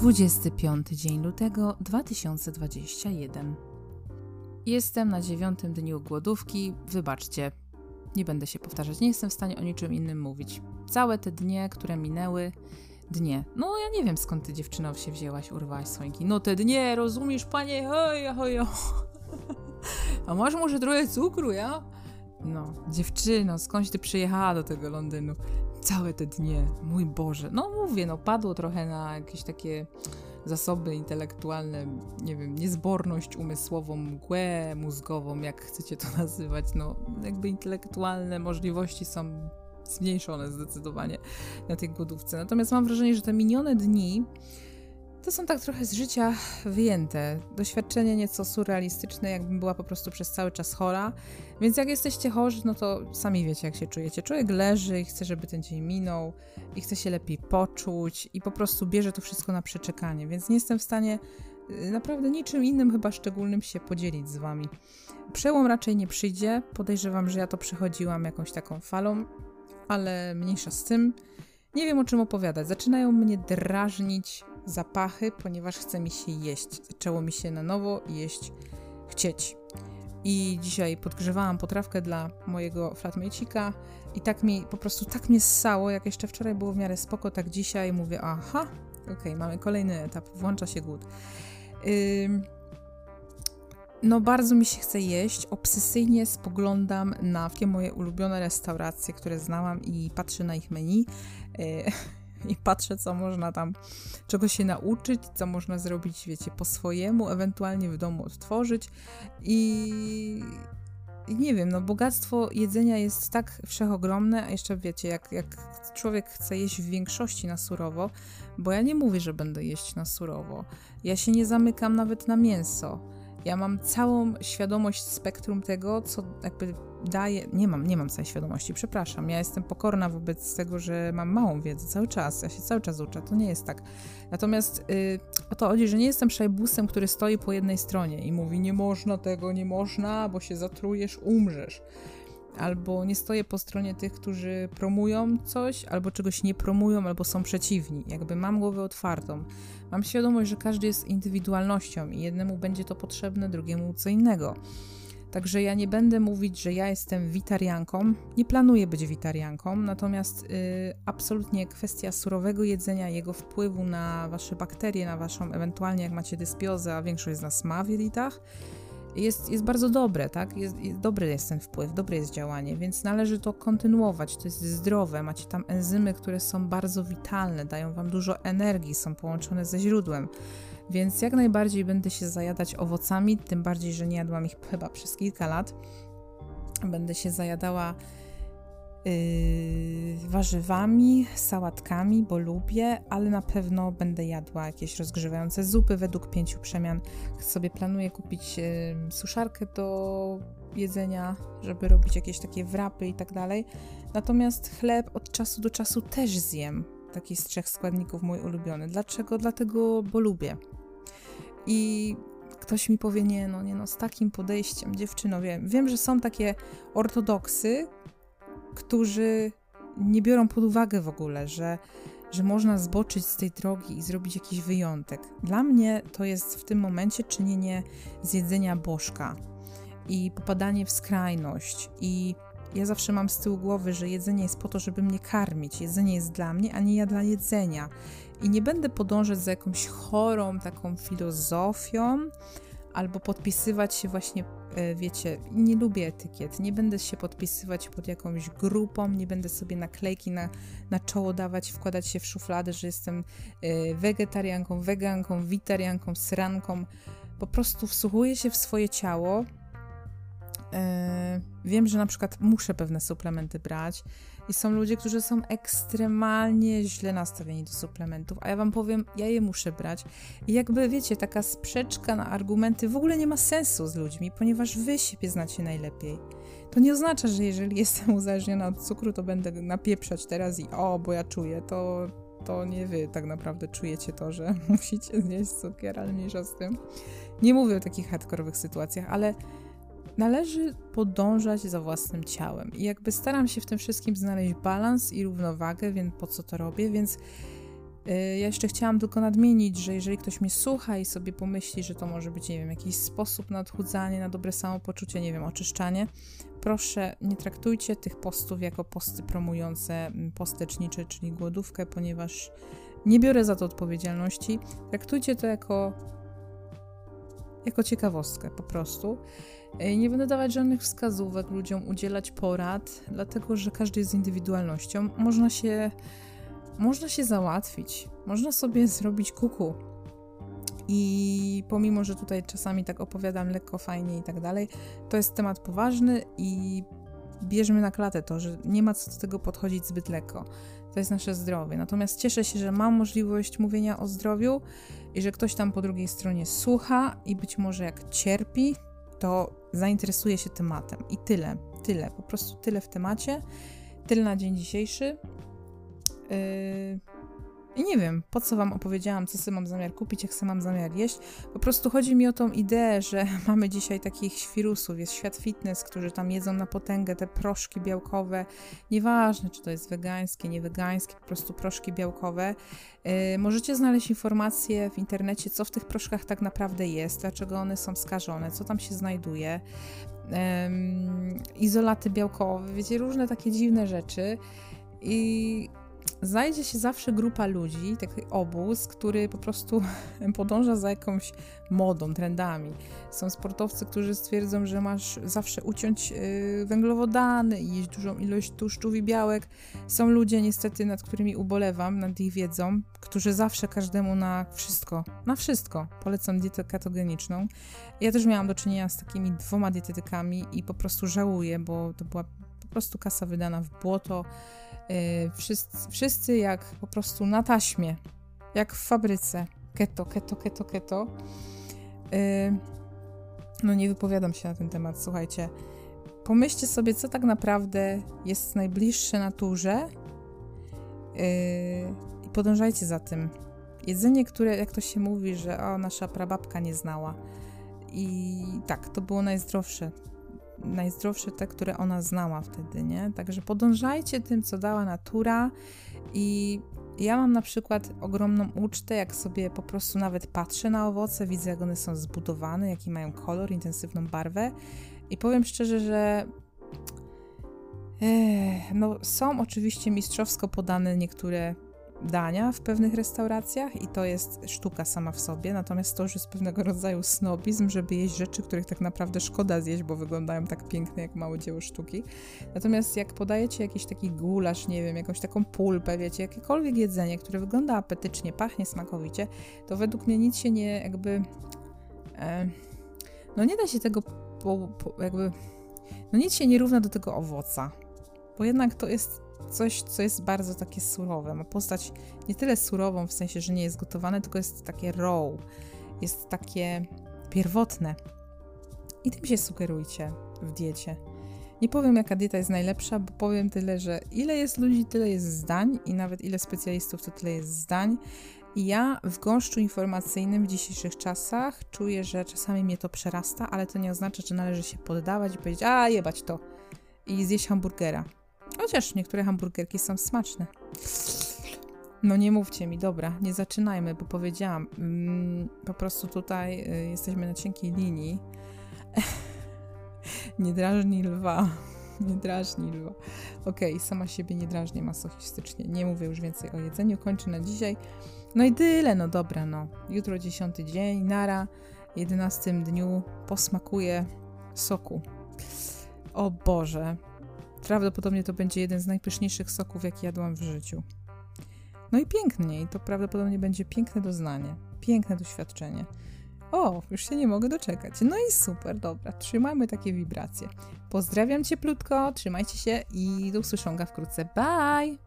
25 dzień lutego 2021. Jestem na dziewiątym dniu głodówki. Wybaczcie, nie będę się powtarzać, nie jestem w stanie o niczym innym mówić. Całe te dnie, które minęły, dnie. No ja nie wiem skąd ty dziewczyno się wzięłaś, urwałaś słońki. No te dnie, rozumiesz panie, hoj, hoj, A masz może trochę cukru, ja? No, dziewczyno, skądś ty przyjechała do tego Londynu? Całe te dnie, mój Boże. No mówię, no padło trochę na jakieś takie zasoby intelektualne, nie wiem, niezborność umysłową, mgłę mózgową, jak chcecie to nazywać. No, jakby intelektualne możliwości są zmniejszone zdecydowanie na tej głodówce. Natomiast mam wrażenie, że te minione dni to są tak trochę z życia wyjęte. Doświadczenie nieco surrealistyczne, jakbym była po prostu przez cały czas chora. Więc jak jesteście chorzy, no to sami wiecie, jak się czujecie. Człowiek leży i chce, żeby ten dzień minął, i chce się lepiej poczuć, i po prostu bierze to wszystko na przeczekanie. Więc nie jestem w stanie y, naprawdę niczym innym, chyba szczególnym, się podzielić z wami. Przełom raczej nie przyjdzie. Podejrzewam, że ja to przechodziłam jakąś taką falą, ale mniejsza z tym. Nie wiem o czym opowiadać. Zaczynają mnie drażnić zapachy, ponieważ chce mi się jeść. Zaczęło mi się na nowo jeść chcieć. I dzisiaj podgrzewałam potrawkę dla mojego flatmate'ika i tak mi, po prostu tak mnie ssało, jak jeszcze wczoraj było w miarę spoko, tak dzisiaj mówię, aha, okej, okay, mamy kolejny etap, włącza się głód. Ym, no bardzo mi się chce jeść, obsesyjnie spoglądam na wszystkie moje ulubione restauracje, które znałam i patrzę na ich menu. Yy, i patrzę, co można tam, czego się nauczyć, co można zrobić, wiecie, po swojemu, ewentualnie w domu odtworzyć. I, nie wiem, no bogactwo jedzenia jest tak wszechogromne, a jeszcze wiecie, jak, jak człowiek chce jeść w większości na surowo, bo ja nie mówię, że będę jeść na surowo, ja się nie zamykam nawet na mięso, ja mam całą świadomość spektrum tego, co jakby daje. Nie mam, nie mam całej świadomości, przepraszam. Ja jestem pokorna wobec tego, że mam małą wiedzę cały czas. Ja się cały czas uczę, to nie jest tak. Natomiast yy, o to chodzi, że nie jestem szajbusem, który stoi po jednej stronie i mówi: Nie można tego, nie można, bo się zatrujesz, umrzesz albo nie stoję po stronie tych, którzy promują coś, albo czegoś nie promują, albo są przeciwni. Jakby mam głowę otwartą. Mam świadomość, że każdy jest indywidualnością i jednemu będzie to potrzebne, drugiemu co innego. Także ja nie będę mówić, że ja jestem witarianką. Nie planuję być witarianką, natomiast yy, absolutnie kwestia surowego jedzenia, jego wpływu na wasze bakterie, na waszą, ewentualnie jak macie dysbiozę, a większość z nas ma w jelitach, jest, jest bardzo dobre, tak? Jest, jest, dobry jest ten wpływ, dobre jest działanie, więc należy to kontynuować. To jest zdrowe. Macie tam enzymy, które są bardzo witalne, dają wam dużo energii, są połączone ze źródłem. Więc jak najbardziej będę się zajadać owocami, tym bardziej, że nie jadłam ich chyba przez kilka lat. Będę się zajadała warzywami, sałatkami, bo lubię, ale na pewno będę jadła jakieś rozgrzewające zupy według pięciu przemian. Sobie planuję kupić yy, suszarkę do jedzenia, żeby robić jakieś takie wrapy i tak dalej. Natomiast chleb od czasu do czasu też zjem. Taki z trzech składników mój ulubiony. Dlaczego? Dlatego, bo lubię. I ktoś mi powie, nie no, nie no, z takim podejściem, dziewczyno, wiem, wiem, że są takie ortodoksy, którzy nie biorą pod uwagę w ogóle, że, że można zboczyć z tej drogi i zrobić jakiś wyjątek. Dla mnie to jest w tym momencie czynienie z jedzenia bożka i popadanie w skrajność i ja zawsze mam z tyłu głowy, że jedzenie jest po to, żeby mnie karmić. Jedzenie jest dla mnie, a nie ja dla jedzenia. I nie będę podążać za jakąś chorą taką filozofią, albo podpisywać się właśnie E, wiecie, nie lubię etykiet, nie będę się podpisywać pod jakąś grupą, nie będę sobie naklejki na, na czoło dawać, wkładać się w szufladę, że jestem e, wegetarianką, weganką, witarianką, sranką. Po prostu wsłuchuję się w swoje ciało. E, wiem, że na przykład muszę pewne suplementy brać i są ludzie, którzy są ekstremalnie źle nastawieni do suplementów, a ja wam powiem, ja je muszę brać. I jakby wiecie, taka sprzeczka na argumenty w ogóle nie ma sensu z ludźmi, ponieważ wy siebie znacie najlepiej. To nie oznacza, że jeżeli jestem uzależniona od cukru, to będę napieprzać teraz i o, bo ja czuję, to, to nie wy tak naprawdę czujecie to, że musicie zjeść cukier, ale mniejsza z tym. Nie mówię o takich hardkorowych sytuacjach, ale należy podążać za własnym ciałem. I jakby staram się w tym wszystkim znaleźć balans i równowagę, więc po co to robię, więc Y, ja jeszcze chciałam tylko nadmienić, że jeżeli ktoś mnie słucha i sobie pomyśli, że to może być, nie wiem, jakiś sposób na odchudzanie, na dobre samopoczucie, nie wiem, oczyszczanie, proszę nie traktujcie tych postów jako posty promujące post lecznicze, czyli głodówkę, ponieważ nie biorę za to odpowiedzialności. Traktujcie to jako, jako ciekawostkę po prostu. Y, nie będę dawać żadnych wskazówek ludziom, udzielać porad, dlatego że każdy jest indywidualnością. Można się można się załatwić, można sobie zrobić kuku. I pomimo, że tutaj czasami tak opowiadam lekko, fajnie i tak dalej, to jest temat poważny i bierzmy na klatę to, że nie ma co do tego podchodzić zbyt lekko. To jest nasze zdrowie. Natomiast cieszę się, że mam możliwość mówienia o zdrowiu i że ktoś tam po drugiej stronie słucha i być może jak cierpi, to zainteresuje się tematem. I tyle, tyle, po prostu tyle w temacie. Tyle na dzień dzisiejszy. Yy, I nie wiem, po co wam opowiedziałam, co sobie mam zamiar kupić, jak sobie mam zamiar jeść. Po prostu chodzi mi o tą ideę, że mamy dzisiaj takich świrusów, jest świat fitness, którzy tam jedzą na potęgę te proszki białkowe. Nieważne, czy to jest wegańskie, niewegańskie, po prostu proszki białkowe. Yy, możecie znaleźć informacje w internecie, co w tych proszkach tak naprawdę jest, dlaczego one są skażone, co tam się znajduje. Yy, izolaty białkowe, wiecie, różne takie dziwne rzeczy. I znajdzie się zawsze grupa ludzi, taki obóz, który po prostu podąża za jakąś modą, trendami. Są sportowcy, którzy stwierdzą, że masz zawsze uciąć y, węglowodany i jeść dużą ilość tłuszczów i białek. Są ludzie niestety, nad którymi ubolewam, nad ich wiedzą, którzy zawsze każdemu na wszystko, na wszystko polecą dietę katogeniczną. Ja też miałam do czynienia z takimi dwoma dietetykami i po prostu żałuję, bo to była po prostu kasa wydana w błoto Y, wszyscy, wszyscy jak po prostu na taśmie, jak w fabryce. Keto, keto, keto, keto. Y, no nie wypowiadam się na ten temat, słuchajcie. Pomyślcie sobie, co tak naprawdę jest najbliższe naturze y, i podążajcie za tym. Jedzenie, które, jak to się mówi, że o, nasza prababka nie znała. I tak, to było najzdrowsze najzdrowsze te, które ona znała wtedy, nie? Także podążajcie tym, co dała natura i ja mam na przykład ogromną ucztę, jak sobie po prostu nawet patrzę na owoce, widzę jak one są zbudowane, jaki mają kolor, intensywną barwę i powiem szczerze, że no, są oczywiście mistrzowsko podane niektóre dania w pewnych restauracjach i to jest sztuka sama w sobie, natomiast to już jest pewnego rodzaju snobizm, żeby jeść rzeczy, których tak naprawdę szkoda zjeść, bo wyglądają tak pięknie jak małe dzieło sztuki. Natomiast jak podajecie jakiś taki gulasz, nie wiem, jakąś taką pulpę, wiecie, jakiekolwiek jedzenie, które wygląda apetycznie, pachnie smakowicie, to według mnie nic się nie jakby... E, no nie da się tego po, po, jakby... No nic się nie równa do tego owoca, bo jednak to jest coś, co jest bardzo takie surowe. Ma postać nie tyle surową, w sensie, że nie jest gotowane, tylko jest takie raw, jest takie pierwotne. I tym się sugerujcie w diecie. Nie powiem, jaka dieta jest najlepsza, bo powiem tyle, że ile jest ludzi, tyle jest zdań i nawet ile specjalistów, to tyle jest zdań. I ja w gąszczu informacyjnym w dzisiejszych czasach czuję, że czasami mnie to przerasta, ale to nie oznacza, że należy się poddawać i powiedzieć, a jebać to i zjeść hamburgera. Chociaż niektóre hamburgerki są smaczne. No nie mówcie mi, dobra, nie zaczynajmy, bo powiedziałam, mm, po prostu tutaj y, jesteśmy na cienkiej linii. nie drażni lwa. Nie drażni lwa. Okej, okay, sama siebie nie drażnię masochistycznie. Nie mówię już więcej o jedzeniu, kończę na dzisiaj. No i tyle, no dobra, no. Jutro dziesiąty dzień, nara, jedenastym dniu posmakuję soku. O Boże, Prawdopodobnie to będzie jeden z najpyszniejszych soków, jaki jadłam w życiu. No i pięknie, i to prawdopodobnie będzie piękne doznanie, piękne doświadczenie. O, już się nie mogę doczekać. No i super, dobra, trzymamy takie wibracje. Pozdrawiam cieplutko, trzymajcie się i do usłyszonka wkrótce. Bye!